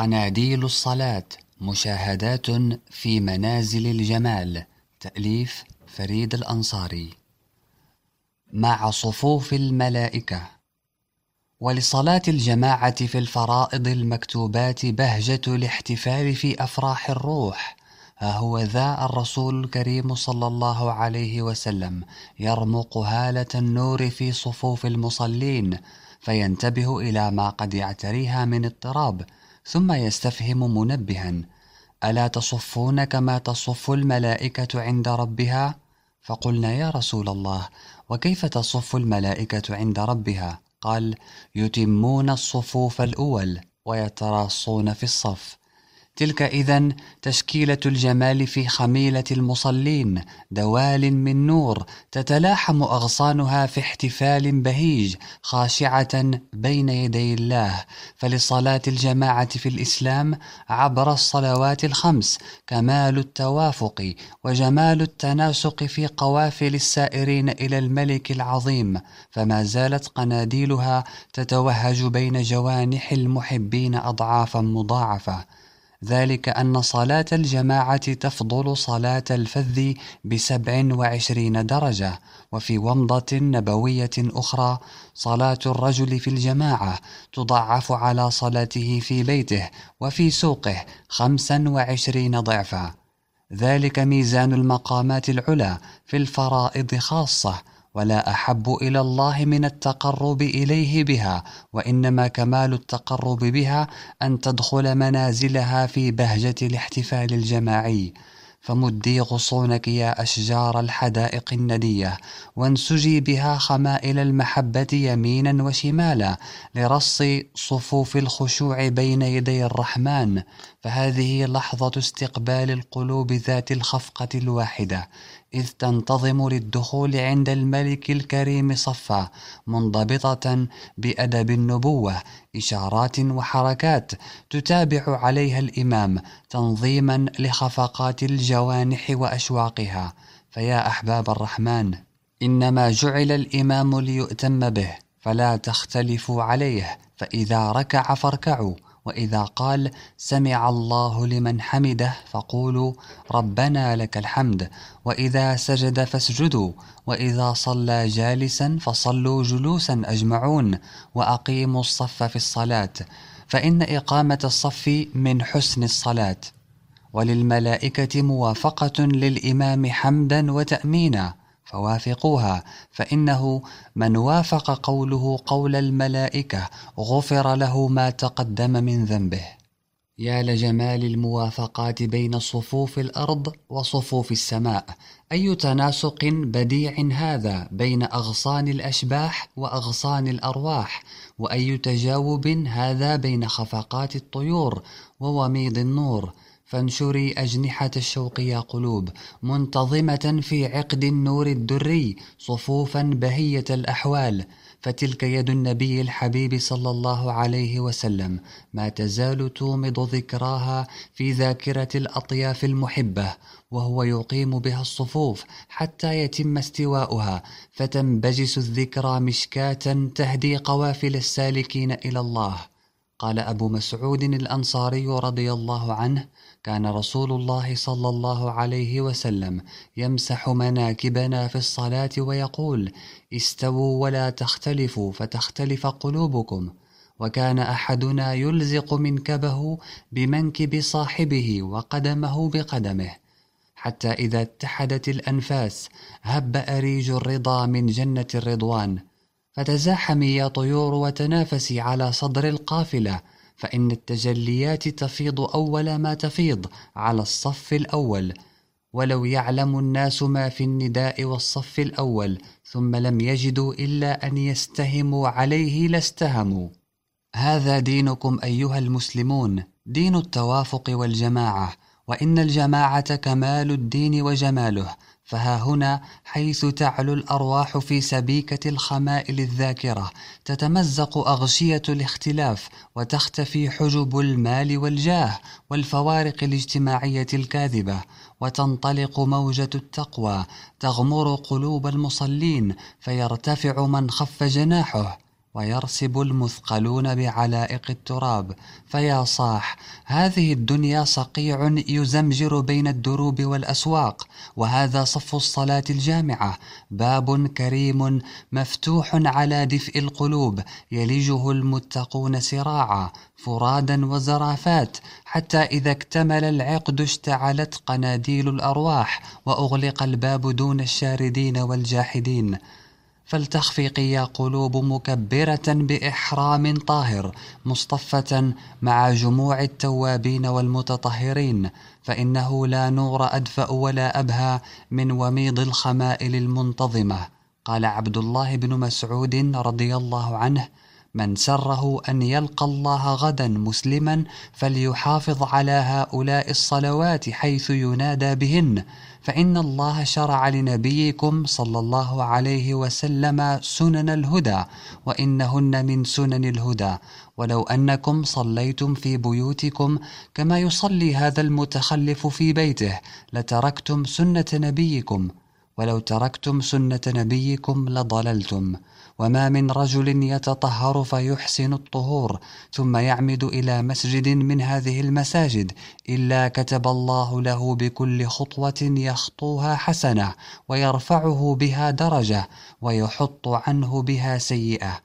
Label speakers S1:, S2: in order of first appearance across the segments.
S1: قناديل الصلاة مشاهدات في منازل الجمال. تأليف فريد الأنصاري. مع صفوف الملائكة. ولصلاة الجماعة في الفرائض المكتوبات بهجة الاحتفال في أفراح الروح. ها هو ذا الرسول الكريم صلى الله عليه وسلم. يرمق هالة النور في صفوف المصلين. فينتبه إلى ما قد يعتريها من اضطراب. ثم يستفهم منبها ألا تصفون كما تصف الملائكة عند ربها؟ فقلنا يا رسول الله وكيف تصف الملائكة عند ربها؟ قال يتمون الصفوف الأول ويتراصون في الصف تلك إذا تشكيلة الجمال في خميلة المصلين دوال من نور تتلاحم أغصانها في احتفال بهيج خاشعة بين يدي الله. فلصلاة الجماعة في الإسلام عبر الصلوات الخمس كمال التوافق وجمال التناسق في قوافل السائرين إلى الملك العظيم. فما زالت قناديلها تتوهج بين جوانح المحبين أضعافا مضاعفة. ذلك أن صلاة الجماعة تفضل صلاة الفذ بسبع وعشرين درجة وفي ومضة نبوية أخرى صلاة الرجل في الجماعة تضعف على صلاته في بيته وفي سوقه خمسا وعشرين ضعفا. ذلك ميزان المقامات العلى في الفرائض خاصة ولا أحب إلى الله من التقرب إليه بها وإنما كمال التقرب بها أن تدخل منازلها في بهجة الاحتفال الجماعي. فمدي غصونك يا أشجار الحدائق الندية وانسجي بها خمائل المحبة يمينا وشمالا لرص صفوف الخشوع بين يدي الرحمن. فهذه لحظة استقبال القلوب ذات الخفقة الواحدة. إذ تنتظم للدخول عند الملك الكريم صفا منضبطة بأدب النبوة إشارات وحركات تتابع عليها الإمام تنظيما لخفقات الجوانح وأشواقها. فيا أحباب الرحمن إنما جعل الإمام ليؤتم به فلا تختلفوا عليه فإذا ركع فاركعوا. وإذا قال سمع الله لمن حمده فقولوا ربنا لك الحمد وإذا سجد فاسجدوا وإذا صلى جالسا فصلوا جلوسا أجمعون وأقيموا الصف في الصلاة فإن إقامة الصف من حسن الصلاة وللملائكة موافقة للإمام حمدا وتأمينا. فوافقوها فإنه من وافق قوله قول الملائكة غفر له ما تقدم من ذنبه. يا لجمال الموافقات بين صفوف الأرض وصفوف السماء أي تناسق بديع هذا بين أغصان الأشباح وأغصان الأرواح؟ وأي تجاوب هذا بين خفقات الطيور ووميض النور؟ فانشري أجنحة الشوق يا قلوب منتظمة في عقد النور الدري صفوفا بهية الأحوال. فتلك يد النبي الحبيب صلى الله عليه وسلم. ما تزال تومض ذكراها في ذاكرة الأطياف المحبة وهو يقيم بها الصفوف حتى يتم استواؤها. فتنبجس الذكرى مشكاة تهدي قوافل السالكين إلى الله. قال أبو مسعود الأنصاري رضي الله عنه كان رسول الله صلى الله عليه وسلم يمسح مناكبنا في الصلاة ويقول استووا ولا تختلفوا فتختلف قلوبكم. وكان أحدنا يلزق منكبه بمنكب صاحبه وقدمه بقدمه. حتى إذا اتحدت الأنفاس هب أريج الرضا من جنة الرضوان. فتزاحمي يا طيور وتنافسي على صدر القافلة. فإن التجليات تفيض أول ما تفيض على الصف الأول. ولو يعلم الناس ما في النداء والصف الأول ثم لم يجدوا إلا أن يستهموا عليه لاستهموا. هذا دينكم أيها المسلمون دين التوافق والجماعة وإن الجماعة كمال الدين وجماله. فها هنا حيث تعلو الأرواح في سبيكة الخمائل الذاكرة تتمزق أغشية الاختلاف وتختفي حجب المال والجاه والفوارق الاجتماعية الكاذبة وتنطلق موجة التقوى تغمر قلوب المصلين فيرتفع من خف جناحه. ويرسب المثقلون بعلائق التراب. فيا صاح هذه الدنيا صقيع يزمجر بين الدروب والأسواق وهذا صف الصلاة الجامعة. باب كريم مفتوح على دفء القلوب يلجه المتقون سراعا فرادا وزرافات. حتى إذا اكتمل العقد اشتعلت قناديل الأرواح وأغلق الباب دون الشاردين والجاحدين. فلتخفق يا قلوب مكبرة بإحرام طاهر مصطفة مع جموع التوابين والمتطهرين فإنه لا نور أدفأ ولا أبهى من وميض الخمائل المنتظمة. قال عبد الله بن مسعود رضي الله عنه من سره أن يلقى الله غدا مسلما فليحافظ على هؤلاء الصلوات حيث ينادى بهن فإن الله شرع لنبيكم صلى الله عليه وسلم سنن الهدى وإنهن من سنن الهدى. ولو أنكم صليتم في بيوتكم كما يصلي هذا المتخلف في بيته لتركتم سنة نبيكم. ولو تركتم سنة نبيكم لضللتم وما من رجل يتطهر فيحسن الطهور ثم يعمد إلى مسجد من هذه المساجد إلا كتب الله له بكل خطوة يخطوها حسنة ويرفعه بها درجة ويحط عنه بها سيئة.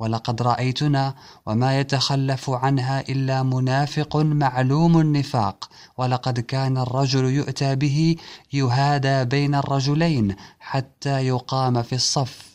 S1: ولقد رأيتنا وما يتخلف عنها إلا منافق معلوم النفاق. ولقد كان الرجل يؤتى به يهادى بين الرجلين حتى يقام في الصف.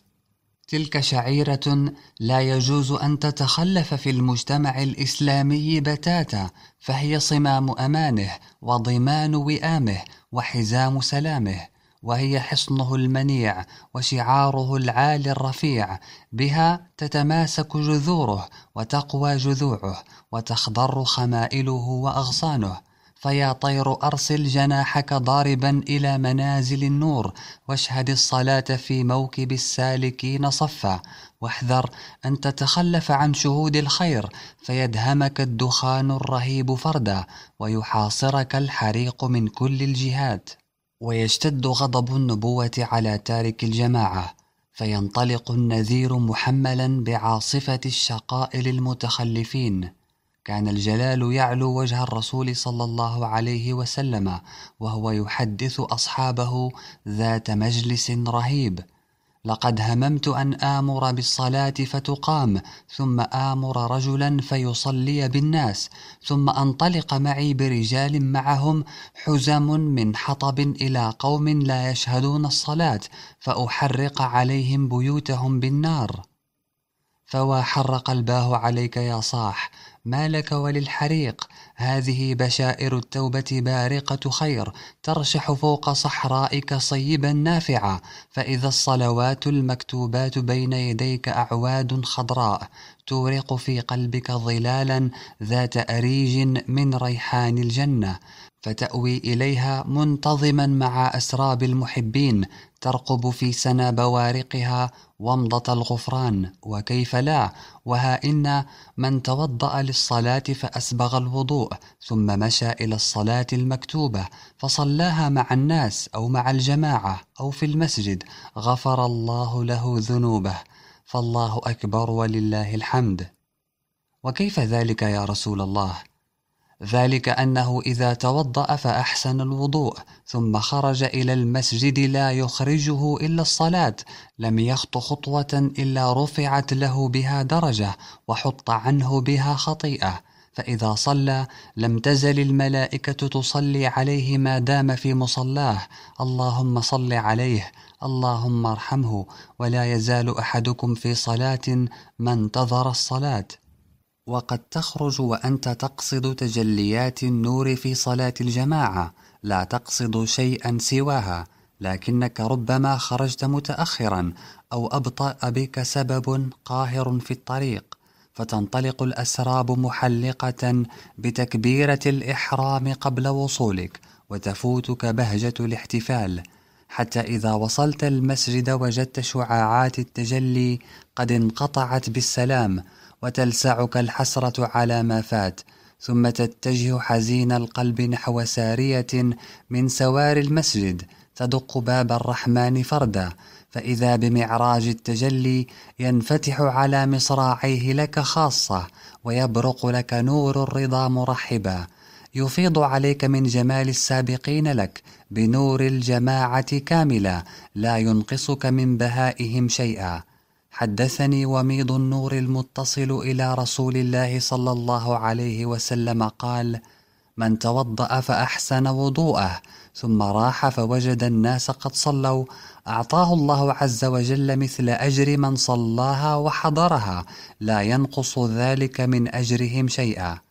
S1: تلك شعيرة لا يجوز أن تتخلف في المجتمع الإسلامي بتاتا فهي صمام أمانه وضمان وئامه وحزام سلامه. وهي حصنه المنيع وشعاره العالي الرفيع بها تتماسك جذوره وتقوى جذوعه وتخضر خمائله وأغصانه. فيا طير أرسل جناحك ضاربا إلى منازل النور واشهد الصلاة في موكب السالكين صفا. واحذر أن تتخلف عن شهود الخير فيدهمك الدخان الرهيب فردا ويحاصرك الحريق من كل الجهات. ويشتد غضب النبوة على تارك الجماعة فينطلق النذير محملا بعاصفة الشقاء للمتخلفين كان الجلال يعلو وجه الرسول صلى الله عليه وسلم وهو يحدث أصحابه ذات مجلس رهيب. لقد هممت أن آمر بالصلاة فتقام ثم آمر رجلا فيصلي بالناس ثم أنطلق معي برجال معهم حزم من حطب إلى قوم لا يشهدون الصلاة فأحرق عليهم بيوتهم بالنار. فوا حرق الباه عليك يا صاح ما لك وللحريق؟ هذه بشائر التوبة بارقة خير ترشح فوق صحرائك صيبا نافعا. فإذا الصلوات المكتوبات بين يديك أعواد خضراء تورق في قلبك ظلالا ذات أريج من ريحان الجنة. فتأوي إليها منتظما مع أسراب المحبين ترقب في سنا بوارقها ومضة الغفران وكيف لا؟ وها إن من توضأ للصلاة فأسبغ الوضوء ثم مشى إلى الصلاة المكتوبة فصلاها مع الناس أو مع الجماعة أو في المسجد غفر الله له ذنوبه. فالله أكبر ولله الحمد. وكيف ذلك يا رسول الله؟ ذلك أنه إذا توضأ فأحسن الوضوء ثم خرج إلى المسجد لا يخرجه إلا الصلاة لم يخط خطوة إلا رفعت له بها درجة وحط عنه بها خطيئة. فإذا صلى لم تزل الملائكة تصلي عليه ما دام في مصلاه اللهم صل عليه اللهم ارحمه ولا يزال أحدكم في صلاة ما انتظر الصلاة. وقد تخرج وأنت تقصد تجليات النور في صلاة الجماعة لا تقصد شيئا سواها لكنك ربما خرجت متأخرا أو أبطأ بك سبب قاهر في الطريق فتنطلق الأسراب محلقة بتكبيرة الإحرام قبل وصولك وتفوتك بهجة الاحتفال. حتى إذا وصلت المسجد وجدت شعاعات التجلي قد انقطعت بالسلام وتلسعك الحسرة على ما فات ثم تتجه حزين القلب نحو سارية من سوار المسجد تدق باب الرحمن فردا فإذا بمعراج التجلي ينفتح على مصراعيه لك خاصة ويبرق لك نور الرضا مرحبا. يفيض عليك من جمال السابقين لك بنور الجماعة كاملا لا ينقصك من بهائهم شيئا. حدثني وميض النور المتصل إلى رسول الله صلى الله عليه وسلم قال من توضأ فأحسن وضوءه ثم راح فوجد الناس قد صلوا. أعطاه الله عز وجل مثل أجر من صلاها وحضرها لا ينقص ذلك من أجرهم شيئا.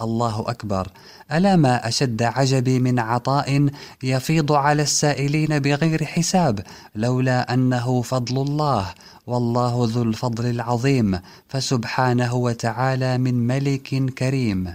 S1: الله أكبر ألا ما أشد عجبي من عطاء يفيض على السائلين بغير حساب لولا أنه فضل الله والله ذو الفضل العظيم فسبحانه وتعالى من ملك كريم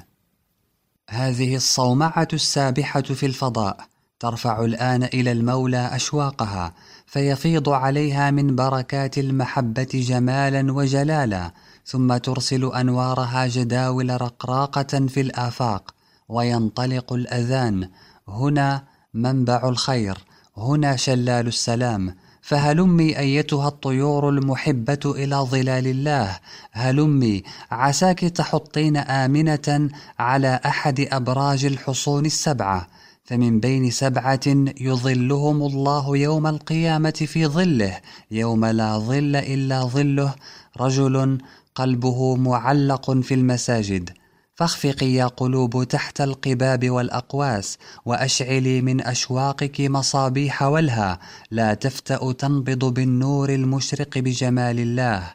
S1: هذه الصومعة السابحة في الفضاء ترفع الآن إلى المولى أشواقها فيفيض عليها من بركات المحبة جمالا وجلالا ثم ترسل أنوارها جداول رقراقة في الآفاق وينطلق الأذان هنا منبع الخير هنا شلال السلام. فهلمي أيتها الطيور المحبة إلى ظلال الله هلمي عساك تحطين آمنة على أحد أبراج الحصون السبعة. فمن بين سبعة يظلهم الله يوم القيامة في ظله يوم لا ظل إلا ظله رجل قلبه معلق في المساجد. فاخفقي يا قلوب تحت القباب والأقواس وأشعلي من أشواقك مصابيح ولها. لا تفتأ تنبض بالنور المشرق بجمال الله.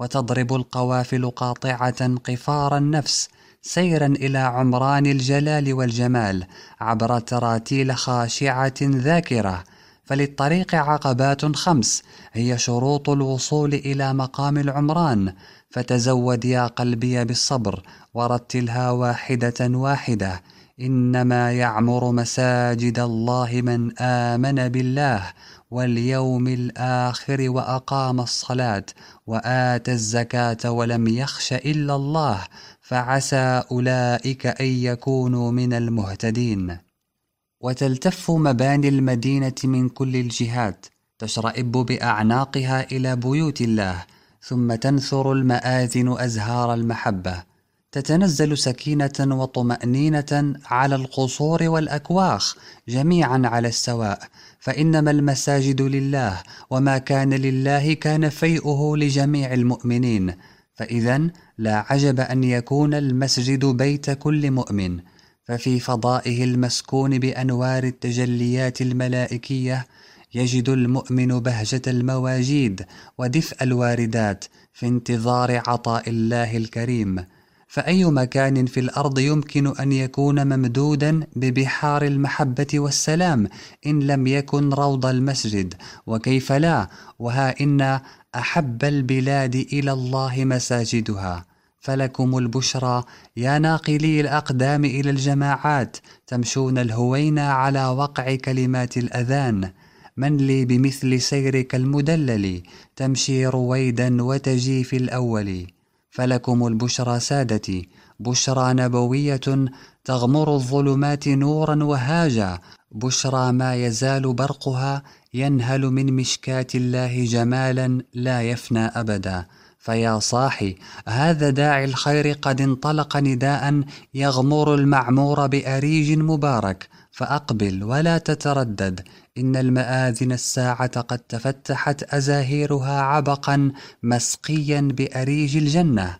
S1: وتضرب القوافل قاطعة قفار النفس سيرا إلى عمران الجلال والجمال عبر تراتيل خاشعة ذاكرة. فللطريق عقبات خمس هي شروط الوصول إلى مقام العمران. فتزود يا قلبي بالصبر ورتلها واحدة واحدة. إنما يعمر مساجد الله من آمن بالله واليوم الآخر وأقام الصلاة وآتى الزكاة ولم يخش إلا الله فعسى أولئك أن يكونوا من المهتدين. وتلتف مباني المدينة من كل الجهات تشرئب بأعناقها إلى بيوت الله ثم تنثر المآذن أزهار المحبة. تتنزل سكينة وطمأنينة على القصور والأكواخ جميعا على السواء. فإنما المساجد لله وما كان لله كان فيئه لجميع المؤمنين. فإذا لا عجب أن يكون المسجد بيت كل مؤمن. ففي فضائه المسكون بأنوار التجليات الملائكية يجد المؤمن بهجة المواجيد ودفء الواردات في انتظار عطاء الله الكريم. فأي مكان في الأرض يمكن أن يكون ممدودا ببحار المحبة والسلام إن لم يكن روض المسجد؟ وكيف لا؟ وها إن أحب البلاد إلى الله مساجدها. فلكم البشرى يا ناقلي الأقدام إلى الجماعات تمشون الهوينا على وقع كلمات الأذان. من لي بمثل سيرك المدلل تمشي رويدا وتجي في الأول. فلكم البشرى سادتي بشرى نبوية تغمر الظلمات نورا وهاجا. بشرى ما يزال برقها ينهل من مشكاة الله جمالا لا يفنى أبدا. فيا صاحي هذا داعي الخير قد انطلق نداء يغمر المعمور بأريج مبارك فأقبل ولا تتردد إن المآذن الساعة قد تفتحت أزاهيرها عبقا مسقيا بأريج الجنة.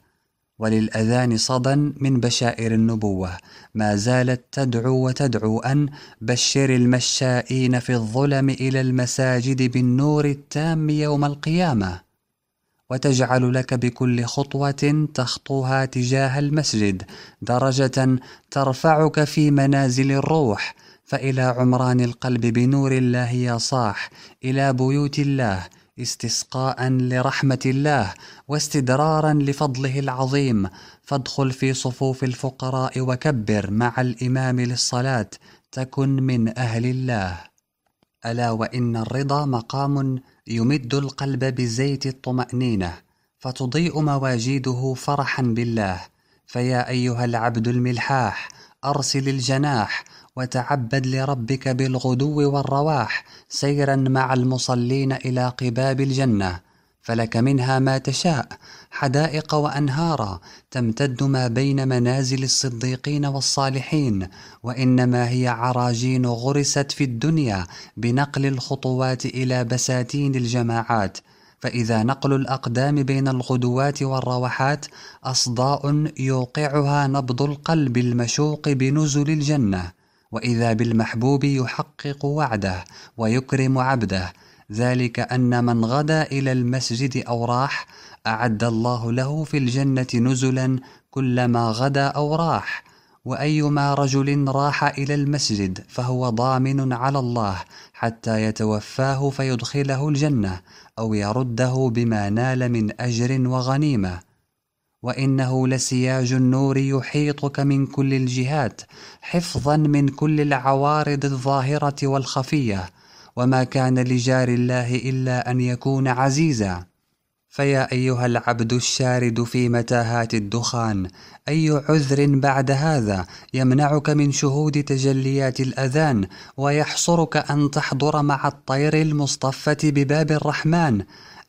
S1: وللأذان صدى من بشائر النبوة ما زالت تدعو وتدعو أن بشر المشائين في الظلم إلى المساجد بالنور التام يوم القيامة. وتجعل لك بكل خطوة تخطوها تجاه المسجد درجة ترفعك في منازل الروح. فإلى عمران القلب بنور الله يا صاح إلى بيوت الله استسقاء لرحمة الله واستدرارا لفضله العظيم. فادخل في صفوف الفقراء وكبر مع الإمام للصلاة تكن من أهل الله. ألا وإن الرضا مقام يمد القلب بزيت الطمأنينة فتضيء مواجيده فرحا بالله. فيا أيها العبد الملحاح أرسل الجناح وتعبد لربك بالغدو والرواح سيرا مع المصلين إلى قباب الجنة. فلك منها ما تشاء حدائق وأنهارا تمتد ما بين منازل الصديقين والصالحين وإنما هي عراجين غرست في الدنيا بنقل الخطوات إلى بساتين الجماعات. فإذا نقل الأقدام بين الغدوات والروحات أصداء يوقعها نبض القلب المشوق بنزل الجنة. وإذا بالمحبوب يحقق وعده ويكرم عبده ذلك أن من غدا إلى المسجد أو راح أعد الله له في الجنة نزلا كلما غدا أو راح وأيما رجل راح إلى المسجد فهو ضامن على الله حتى يتوفاه فيدخله الجنة أو يرده بما نال من أجر وغنيمة. وإنه لسياج النور يحيطك من كل الجهات حفظا من كل العوارض الظاهرة والخفية وما كان لجار الله إلا أن يكون عزيزا. فيا أيها العبد الشارد في متاهات الدخان أي عذر بعد هذا يمنعك من شهود تجليات الأذان ويحصرك أن تحضر مع الطير المصطفة بباب الرحمن.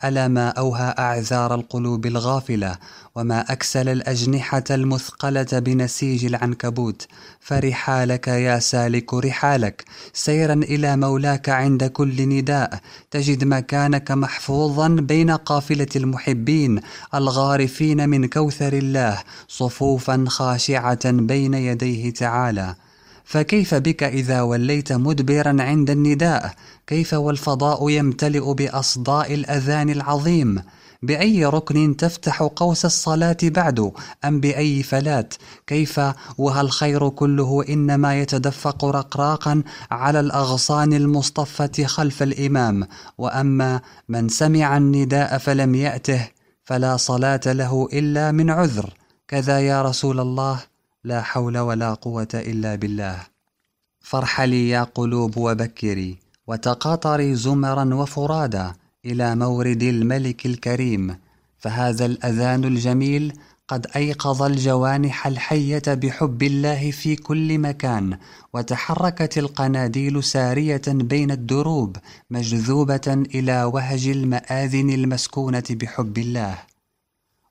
S1: ألا ما أوهى أعذار القلوب الغافلة وما أكسل الأجنحة المثقلة بنسيج العنكبوت. فرحالك يا سالك رحالك سيرا إلى مولاك عند كل نداء. تجد مكانك محفوظا بين قافلة المحبين الغارفين من كوثر الله صفوفا خاشعة بين يديه تعالى. فكيف بك إذا وليت مدبرا عند النداء؟ كيف والفضاء يمتلئ بأصداء الأذان العظيم؟ بأي ركن تفتح قوس الصلاة بعد؟ أم بأي فلات؟ كيف وها الخير كله إنما يتدفق رقراقا على الأغصان المصطفة خلف الإمام؟ وأما من سمع النداء فلم يأته فلا صلاة له إلا من عذر. كذا يا رسول الله. لا حول ولا قوة إلا بالله. فارحلي يا قلوب وبكري وتقاطري زمرا وفرادا إلى مورد الملك الكريم. فهذا الأذان الجميل قد أيقظ الجوانح الحية بحب الله في كل مكان وتحركت القناديل سارية بين الدروب مجذوبة إلى وهج المآذن المسكونة بحب الله.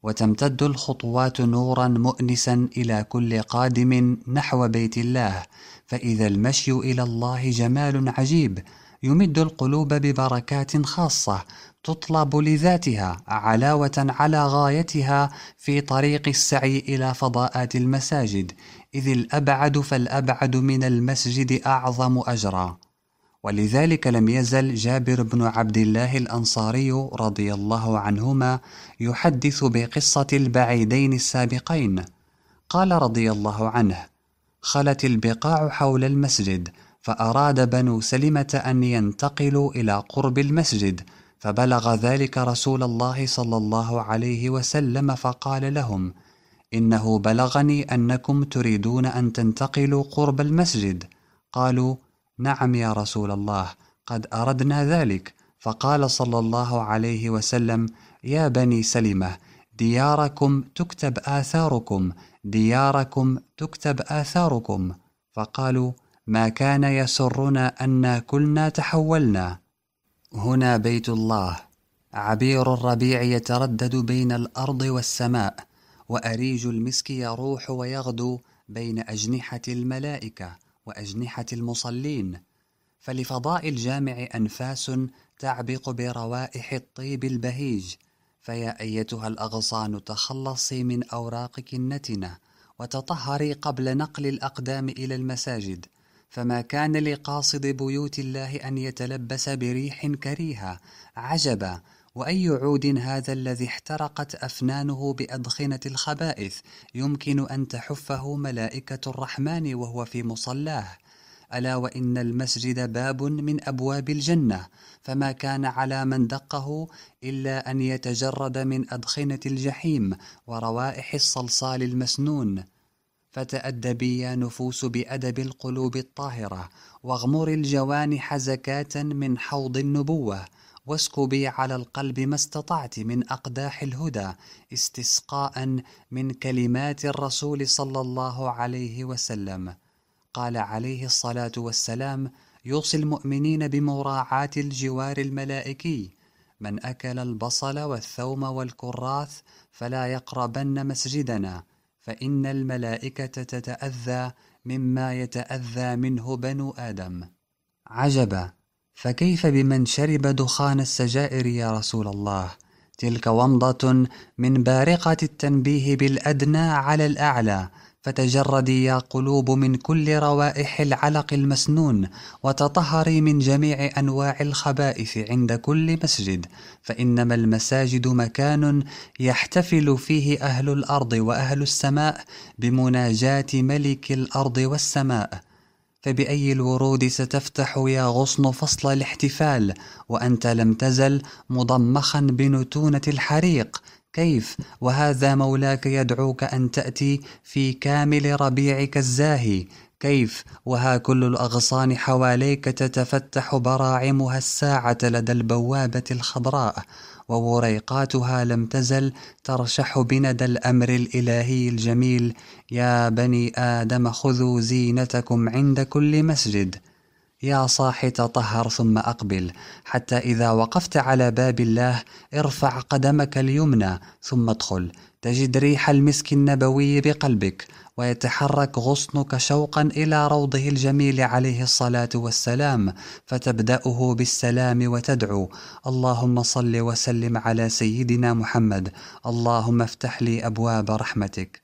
S1: وتمتد الخطوات نورا مؤنسا إلى كل قادم نحو بيت الله. فإذا المشي إلى الله جمال عجيب يمد القلوب ببركات خاصة تطلب لذاتها علاوة على غايتها في طريق السعي إلى فضاءات المساجد. إذ الأبعد فالأبعد من المسجد أعظم أجرا. ولذلك لم يزل جابر بن عبد الله الأنصاري رضي الله عنهما يحدث بقصة البعيدين السابقين. قال رضي الله عنه خلت البقاع حول المسجد فأراد بنو سلمة أن ينتقلوا إلى قرب المسجد فبلغ ذلك رسول الله صلى الله عليه وسلم فقال لهم إنه بلغني أنكم تريدون أن تنتقلوا قرب المسجد. قالوا نعم يا رسول الله قد أردنا ذلك. فقال صلى الله عليه وسلم يا بني سلمة دياركم تكتب آثاركم دياركم تكتب آثاركم. فقالوا ما كان يسرنا أن كلنا تحولنا. هنا بيت الله. عبير الربيع يتردد بين الأرض والسماء وأريج المسك يروح ويغدو بين أجنحة الملائكة. وأجنحة المصلين. فلفضاء الجامع أنفاس تعبق بروائح الطيب البهيج. فيا أيتها الأغصان تخلصي من أوراقك النتنة وتطهري قبل نقل الأقدام إلى المساجد. فما كان لقاصد بيوت الله أن يتلبس بريح كريهة. عجبا وأي عود هذا الذي احترقت أفنانه بأدخنة الخبائث يمكن أن تحفه ملائكة الرحمن وهو في مصلاه. ألا وإن المسجد باب من أبواب الجنة فما كان على من دقه إلا أن يتجرد من أدخنة الجحيم وروائح الصلصال المسنون. فتأدبي يا نفوس بأدب القلوب الطاهرة واغمر الجوانح زكاة من حوض النبوة. واسكبي على القلب ما استطعت من أقداح الهدى استسقاء من كلمات الرسول صلى الله عليه وسلم. قال عليه الصلاة والسلام يوصي المؤمنين بمراعاة الجوار الملائكي. من أكل البصل والثوم والكراث فلا يقربن مسجدنا فإن الملائكة تتأذى مما يتأذى منه بنو آدم. عجبا. فكيف بمن شرب دخان السجائر يا رسول الله؟ تلك ومضة من بارقة التنبيه بالأدنى على الأعلى فتجردي يا قلوب من كل روائح العلق المسنون وتطهري من جميع أنواع الخبائث عند كل مسجد فإنما المساجد مكان يحتفل فيه أهل الأرض وأهل السماء بمناجاة ملك الأرض والسماء. فبأي الورود ستفتح يا غصن فصل الاحتفال وأنت لم تزل مضمخا بنتونة الحريق. كيف؟ وهذا مولاك يدعوك أن تأتي في كامل ربيعك الزاهي. كيف؟ وها كل الأغصان حواليك تتفتح براعمها الساعة لدى البوابة الخضراء. ووريقاتها لم تزل ترشح بندى الأمر الإلهي الجميل. يا بني آدم خذوا زينتكم عند كل مسجد. يا صاح تطهر ثم أقبل. حتى إذا وقفت على باب الله ارفع قدمك اليمنى ثم ادخل. تجد ريح المسك النبوي بقلبك ويتحرك غصنك شوقا إلى روضه الجميل عليه الصلاة والسلام فتبدأه بالسلام وتدعو. اللهم صل وسلم على سيدنا محمد. اللهم افتح لي أبواب رحمتك.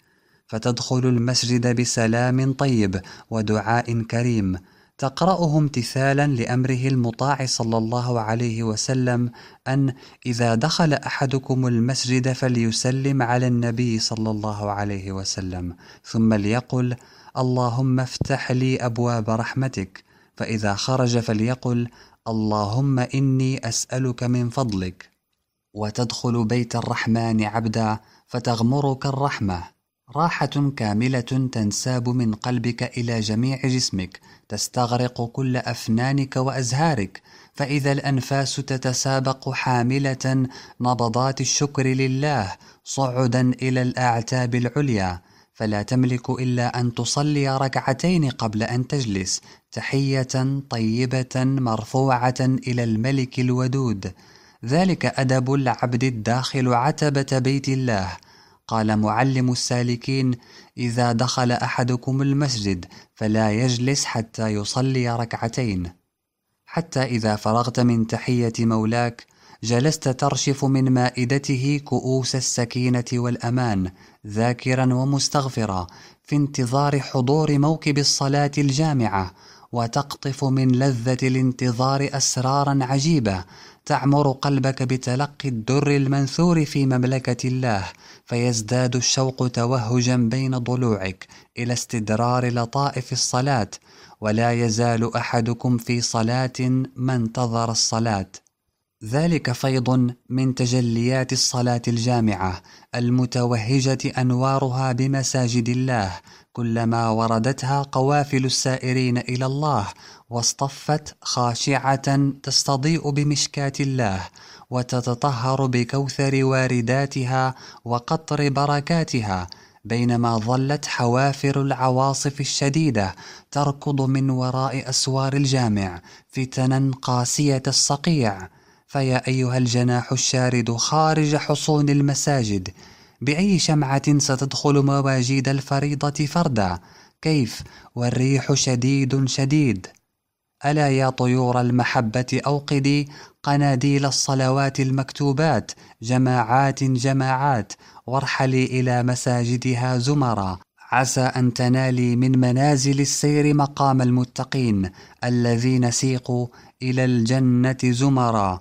S1: فتدخل المسجد بسلام طيب ودعاء كريم. تقرأه امتثالا لأمره المطاع صلى الله عليه وسلم أن إذا دخل أحدكم المسجد فليسلم على النبي صلى الله عليه وسلم ثم ليقل اللهم افتح لي أبواب رحمتك. فإذا خرج فليقل اللهم إني أسألك من فضلك. وتدخل بيت الرحمن عبدا فتغمرك الرحمة. راحة كاملة تنساب من قلبك إلى جميع جسمك تستغرق كل أفنانك وأزهارك فإذا الأنفاس تتسابق حاملة نبضات الشكر لله صعدا إلى الأعتاب العليا فلا تملك إلا أن تصلي ركعتين قبل أن تجلس تحية طيبة مرفوعة إلى الملك الودود. ذلك أدب العبد الداخل عتبة بيت الله قال معلم السالكين إذا دخل أحدكم المسجد فلا يجلس حتى يصلي ركعتين. حتى إذا فرغت من تحية مولاك جلست ترشف من مائدته كؤوس السكينة والأمان ذاكرا ومستغفرا في انتظار حضور موكب الصلاة الجامعة وتقطف من لذة الانتظار أسرارا عجيبة تعمر قلبك بتلقي الدر المنثور في مملكة الله فيزداد الشوق توهجا بين ضلوعك إلى استدرار لطائف الصلاة ولا يزال أحدكم في صلاة ما انتظر الصلاة. ذلك فيض من تجليات الصلاة الجامعة المتوهجة أنوارها بمساجد الله كلما وردتها قوافل السائرين إلى الله واصطفت خاشعة تستضيء بمشكاة الله وتتطهر بكوثر وارداتها وقطر بركاتها بينما ظلت حوافر العواصف الشديدة تركض من وراء أسوار الجامع فتنا قاسية الصقيع. فيا أيها الجناح الشارد خارج حصون المساجد بأي شمعة ستدخل مواجيد الفريضة فردا؟ كيف؟ والريح شديد شديد. ألا يا طيور المحبة أوقدي قناديل الصلوات المكتوبات جماعات جماعات وارحلي إلى مساجدها زمرا. عسى أن تنالي من منازل السير مقام المتقين الذين سيقوا إلى الجنة زمرا.